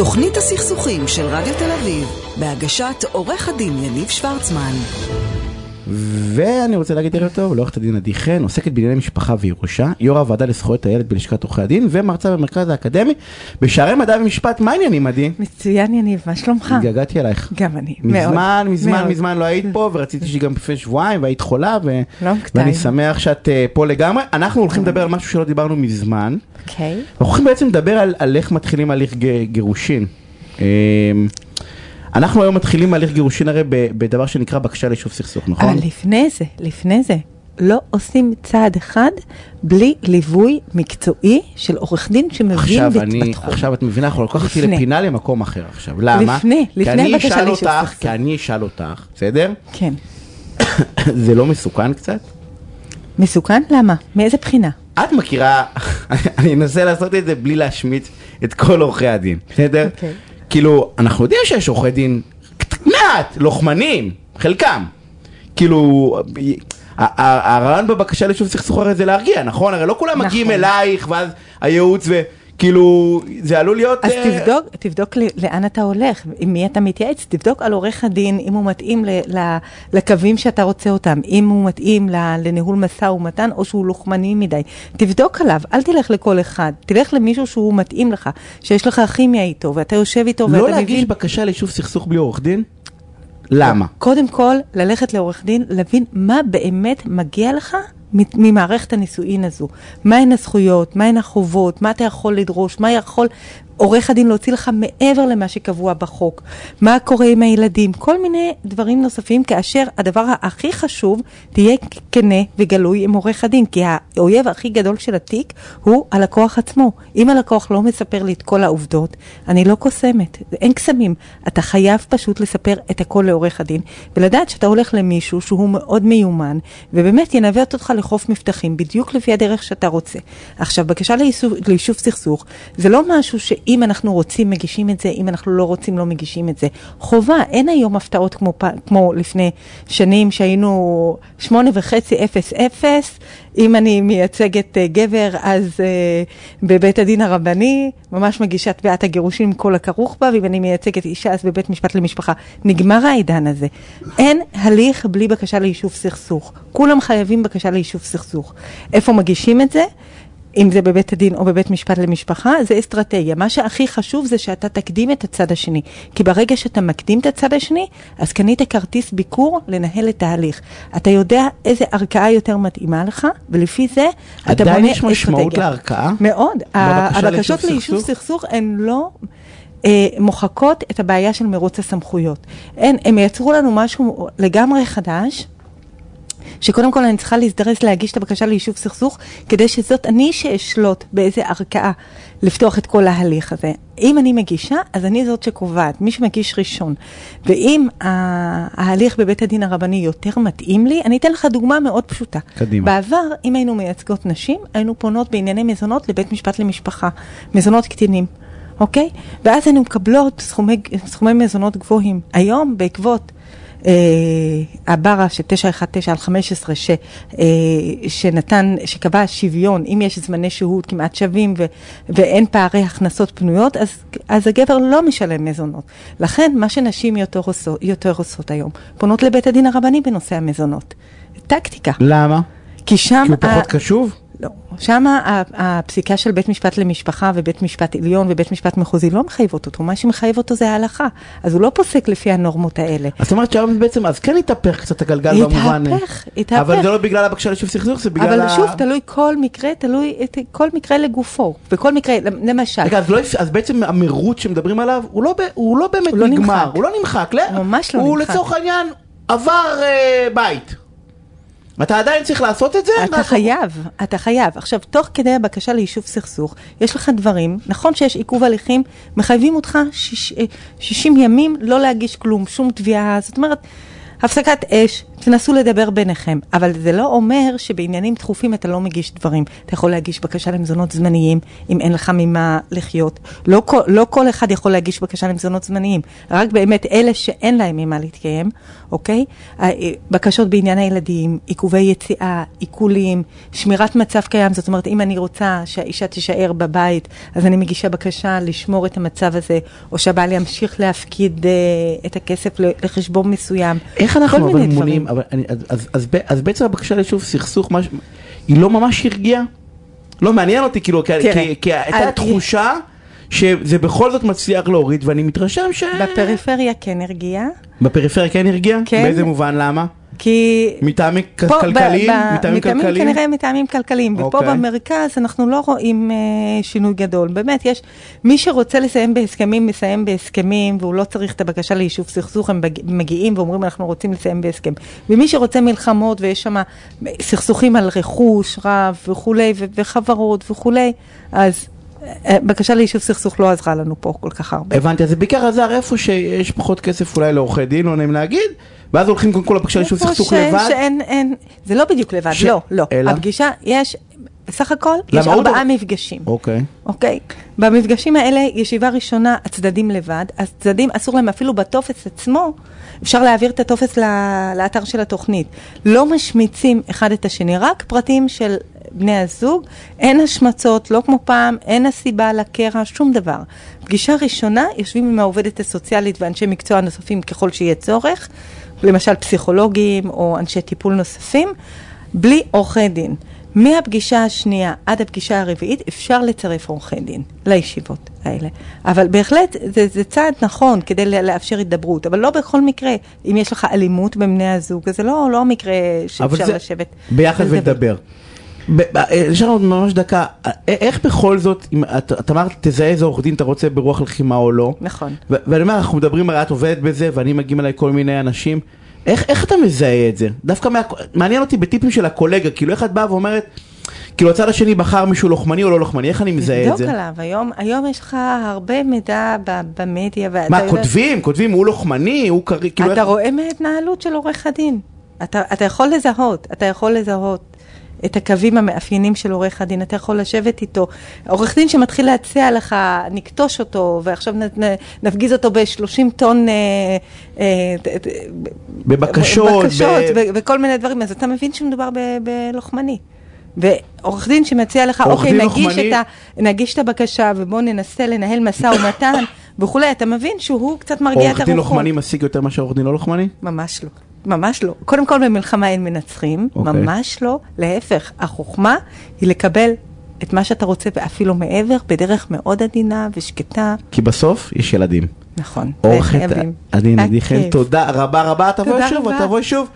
תוכנית הסכסוכים של רדיו תל אביב, בהגשת עורך הדין יניב שוורצמן. ואני רוצה להגיד ערב טוב לעורכת הדין עדי חן, עוסקת בענייני משפחה וירושה, יו"ר הוועדה לזכויות הילד בלשכת עורכי הדין ומרצה במרכז האקדמי בשערי מדע ומשפט, מה העניינים עדי? מצוין יניב, מה שלומך? התגעגעתי אלייך. גם אני, מאוד. מזמן, מזמן. מזמן לא היית פה ורציתי שגם לפני שבועיים והיית חולה ו... לא. ואני שמח שאת אה, פה לגמרי. אנחנו הולכים לדבר על משהו שלא דיברנו מזמן. אוקיי. אנחנו הולכים בעצם לדבר על, על איך מתחילים הליך גירושין. אנחנו היום מתחילים הליך גירושין הרי בדבר שנקרא בקשה ליישוב סכסוך, נכון? אבל לפני זה, לפני זה, לא עושים צעד אחד בלי ליווי מקצועי של עורך דין שמבין עכשיו בתחום. עכשיו את מבינה, אנחנו לוקחים אותי לפני. לפינה למקום אחר עכשיו, למה? לפני, כי לפני אשאל ליישוב סכסוך. כי אני אשאל אותך, בסדר? כן. זה לא מסוכן קצת? מסוכן? למה? מאיזה בחינה? את מכירה, אני אנסה לעשות את זה בלי להשמיץ את כל עורכי הדין, בסדר? אוקיי. כאילו, אנחנו יודעים שיש עורכי דין מעט, לוחמנים, חלקם. כאילו, הרעיון בבקשה ליישוב סכסוך הרי זה להרגיע, נכון? הרי לא כולם נכון. מגיעים אלייך ואז הייעוץ וכאילו, זה עלול להיות... אז אה, תבדוק, תבדוק לאן אתה הולך, עם מי אתה מתייעץ, תבדוק על עורך הדין, אם הוא מתאים ל- ל- לקווים שאתה רוצה אותם, אם הוא מתאים ל- לניהול משא ומתן, או שהוא לוחמני מדי. תבדוק עליו, אל תלך לכל אחד, תלך למישהו שהוא מתאים לך, שיש לך כימיה איתו, ואתה יושב איתו, לא ואתה להגיש מבין... בקשה ליישוב סכסוך בלי עורך דין? למה? קודם כל, ללכת לעורך דין, להבין מה באמת מגיע לך ממערכת הנישואין הזו. מהן הזכויות, מהן החובות, מה אתה יכול לדרוש, מה יכול עורך הדין להוציא לך מעבר למה שקבוע בחוק, מה קורה עם הילדים, כל מיני דברים נוספים, כאשר הדבר הכי חשוב, תהיה כנה וגלוי עם עורך הדין, כי האויב הכי גדול של התיק הוא הלקוח עצמו. אם הלקוח לא מספר לי את כל העובדות, אני לא קוסמת, אין קסמים. אתה חייב פשוט לספר את הכל לעורך הדין, ולדעת שאתה הולך למישהו שהוא מאוד מיומן, ובאמת ינווט אותך לחוף מבטחים, בדיוק לפי הדרך שאתה רוצה. עכשיו, בקשה ליישוב, ליישוב סכסוך, זה לא משהו שאם אנחנו רוצים מגישים את זה, אם אנחנו לא רוצים לא מגישים את זה. חובה, אין היום הפתעות כמו, כמו לפני שנים שהיינו שמונה וחצי אפס אפס, אם אני מייצגת uh, גבר, אז uh, בבית הדין הרבני, ממש מגישה תביעת הגירושים עם כל הכרוך בה, ואם אני מייצגת אישה, אז בבית משפט למשפחה. נגמר העידן הזה. אין הליך בלי בקשה ליישוב סכסוך. כולם חייבים בקשה ליישוב סכסוך. איפה מגישים את זה? אם זה בבית הדין או בבית משפט למשפחה, זה אסטרטגיה. מה שהכי חשוב זה שאתה תקדים את הצד השני. כי ברגע שאתה מקדים את הצד השני, אז קנית כרטיס ביקור לנהל את ההליך. אתה יודע איזה ערכאה יותר מתאימה לך, ולפי זה אתה עדיין בונה יש משמעות אסטרטגיה. לערכאה? מאוד. הבקשות ליישוב סכסוך? סכסוך הן לא... אה, מוחקות את הבעיה של מרוץ הסמכויות. אין, הם יצרו לנו משהו לגמרי חדש, שקודם כל אני צריכה להזדרז להגיש את הבקשה ליישוב סכסוך, כדי שזאת אני שאשלוט באיזה ערכאה לפתוח את כל ההליך הזה. אם אני מגישה, אז אני זאת שקובעת, מי שמגיש ראשון. ואם ההליך בבית הדין הרבני יותר מתאים לי, אני אתן לך דוגמה מאוד פשוטה. קדימה. בעבר, אם היינו מייצגות נשים, היינו פונות בענייני מזונות לבית משפט למשפחה, מזונות קטינים. אוקיי? ואז היינו מקבלות סכומי, סכומי מזונות גבוהים. היום, בעקבות הברה של 919 על 15, ש, אה, שנתן, שקבע שוויון, אם יש זמני שהות כמעט שווים ו, ואין פערי הכנסות פנויות, אז, אז הגבר לא משלם מזונות. לכן, מה שנשים יותר עושות, יותר עושות היום, פונות לבית הדין הרבני בנושא המזונות. טקטיקה. למה? כי שם... כי הוא פחות ה- קשוב? לא. שם הפסיקה של בית משפט למשפחה ובית משפט עליון ובית משפט מחוזי לא מחייבות אותו, מה שמחייב אותו זה ההלכה. אז הוא לא פוסק לפי הנורמות האלה. אז זאת אומרת שהיום בעצם, אז כן התהפך קצת הגלגל במובן... התהפך, התהפך. אבל זה לא בגלל הבקשה ליישוב סכסוך, זה בגלל אבל ה... שוב, תלוי כל מקרה, תלוי את כל מקרה לגופו. וכל מקרה, למשל, רגע, אז, לא, אז בעצם המרוץ שמדברים עליו, הוא לא, הוא לא באמת הוא לא נגמר, נמחק. הוא לא נמחק, לא, הוא ממש לא הוא נמחק. לצורך העניין עבר אה, בית. אתה עדיין צריך לעשות את זה? אתה חייב, אתה חייב. עכשיו, תוך כדי הבקשה ליישוב סכסוך, יש לך דברים, נכון שיש עיכוב הליכים, מחייבים אותך שיש, אה, 60 ימים לא להגיש כלום, שום תביעה, זאת אומרת, הפסקת אש, תנסו לדבר ביניכם, אבל זה לא אומר שבעניינים דחופים אתה לא מגיש דברים. אתה יכול להגיש בקשה למזונות זמניים, אם אין לך ממה לחיות. לא, כל- לא כל אחד יכול להגיש בקשה למזונות זמניים, רק באמת אלה שאין להם ממה להתקיים, אוקיי? ה- בקשות בעניין הילדים, עיכובי יציאה, עיקולים, שמירת מצב קיים, זאת אומרת, אם אני רוצה שהאישה תישאר בבית, אז אני מגישה בקשה לשמור את המצב הזה, או שהבעל ימשיך להפקיד אה, את הכסף לחשבון מסוים. איך אנחנו אבל דברים. אבל אני- אז- אז- אז אז בעצם הבקשה ליישוב סכסוך, מש- היא לא ממש הרגיעה? לא מעניין אותי, כאילו, כי- תראה, כי- כי הייתה אה, תחושה שזה בכל זאת מצליח להוריד, ואני מתרשם ש... בפריפריה כן הרגיע, בפריפריה כן הרגיע? כן. באיזה מובן, למה? כי... מטעמים כלכליים? מטעמים כלכליים? כנראה מטעמים כלכליים, ופה אוקיי. במרכז אנחנו לא רואים אה, שינוי גדול. באמת, יש, מי שרוצה לסיים בהסכמים, מסיים בהסכמים, והוא לא צריך את הבקשה ליישוב סכסוך, הם מגיעים ואומרים אנחנו רוצים לסיים בהסכם. ומי שרוצה מלחמות ויש שם סכסוכים על רכוש רב וכולי, וחברות וכולי, אז אה, בקשה ליישוב סכסוך לא עזרה לנו פה כל כך הרבה. הבנתי, אז זה בעיקר עזר איפה שיש פחות כסף אולי לעורכי דין, לא נעים להגיד, ואז הולכים קודם כל לבקשה ליישוב איפה סכסוך לבד. שאין, אין, זה לא בדיוק לבד, ש- לא, לא. אלא? הפגישה, יש, בסך הכל, יש למה? עוד ארבעה דבר- מפגשים. אוקיי. אוקיי? במפגשים האלה, ישיבה ראשונה, הצדדים לבד, הצדדים אסור להם אפילו בטופס עצמו, אפשר להעביר את הטופס ל- לאתר של התוכנית. לא משמיצים אחד את השני, רק פרטים של בני הזוג, אין השמצות, לא כמו פעם, אין הסיבה לקרע, שום דבר. פגישה ראשונה, יושבים עם העובדת הסוציאלית ואנשי מקצוע נוספים ככל שיהיה צורך, למשל פסיכולוגים או אנשי טיפול נוספים, בלי עורכי דין. מהפגישה השנייה עד הפגישה הרביעית אפשר לצרף עורכי דין לישיבות האלה. אבל בהחלט זה, זה צעד נכון כדי לאפשר הידברות, אבל לא בכל מקרה. אם יש לך אלימות בין בני הזוג, אז זה לא, לא מקרה שאפשר לשבת. ביחד ולדבר. אה, נשאר לנו עוד ממש דקה, אה, איך בכל זאת, אם את אמרת תזהה איזה עורך דין אתה רוצה ברוח לחימה או לא, נכון. ואני אומר אנחנו מדברים הרי את עובדת בזה ואני מגיעים אליי כל מיני אנשים, איך איך אתה מזהה את זה? דווקא מה- מעניין אותי בטיפים של הקולגה, כאילו איך את באה ואומרת, כאילו הצד השני בחר מישהו לוחמני או לא לוחמני, איך אני מזהה את תבדוק זה? עליו, היום, היום יש לך הרבה מידע ב- במדיה. מה יודע- כותבים, כותבים הוא לוחמני, הוא קריא, כאילו אתה איך... רואה מההתנהלות של עורך הדין. אתה, אתה יכול לזהות, אתה יכול לזהות את הקווים המאפיינים של עורך הדין, אתה יכול לשבת איתו. עורך דין שמתחיל להציע לך, נקטוש אותו, ועכשיו נפגיז אותו ב-30 טון אה, אה, בבקשות, בקשות ב- ו- וכל מיני דברים, אז אתה מבין שמדובר בלוחמני. ועורך דין שמציע לך, אוקיי, נגיש את, ה, נגיש את הבקשה ובואו ננסה לנהל משא ומתן וכולי, אתה מבין שהוא קצת מרגיע את עורך דין הרוחות. לוחמני משיג יותר מאשר עורך דין לא לוחמני? ממש לא. ממש לא. קודם כל במלחמה אין מנצחים, אוקיי. ממש לא. להפך, החוכמה היא לקבל את מה שאתה רוצה ואפילו מעבר, בדרך מאוד עדינה ושקטה. כי בסוף יש ילדים. נכון. עורכת וחייבים. הדין עדי חן. תודה רבה רבה, תבואי שוב. תבואי שוב.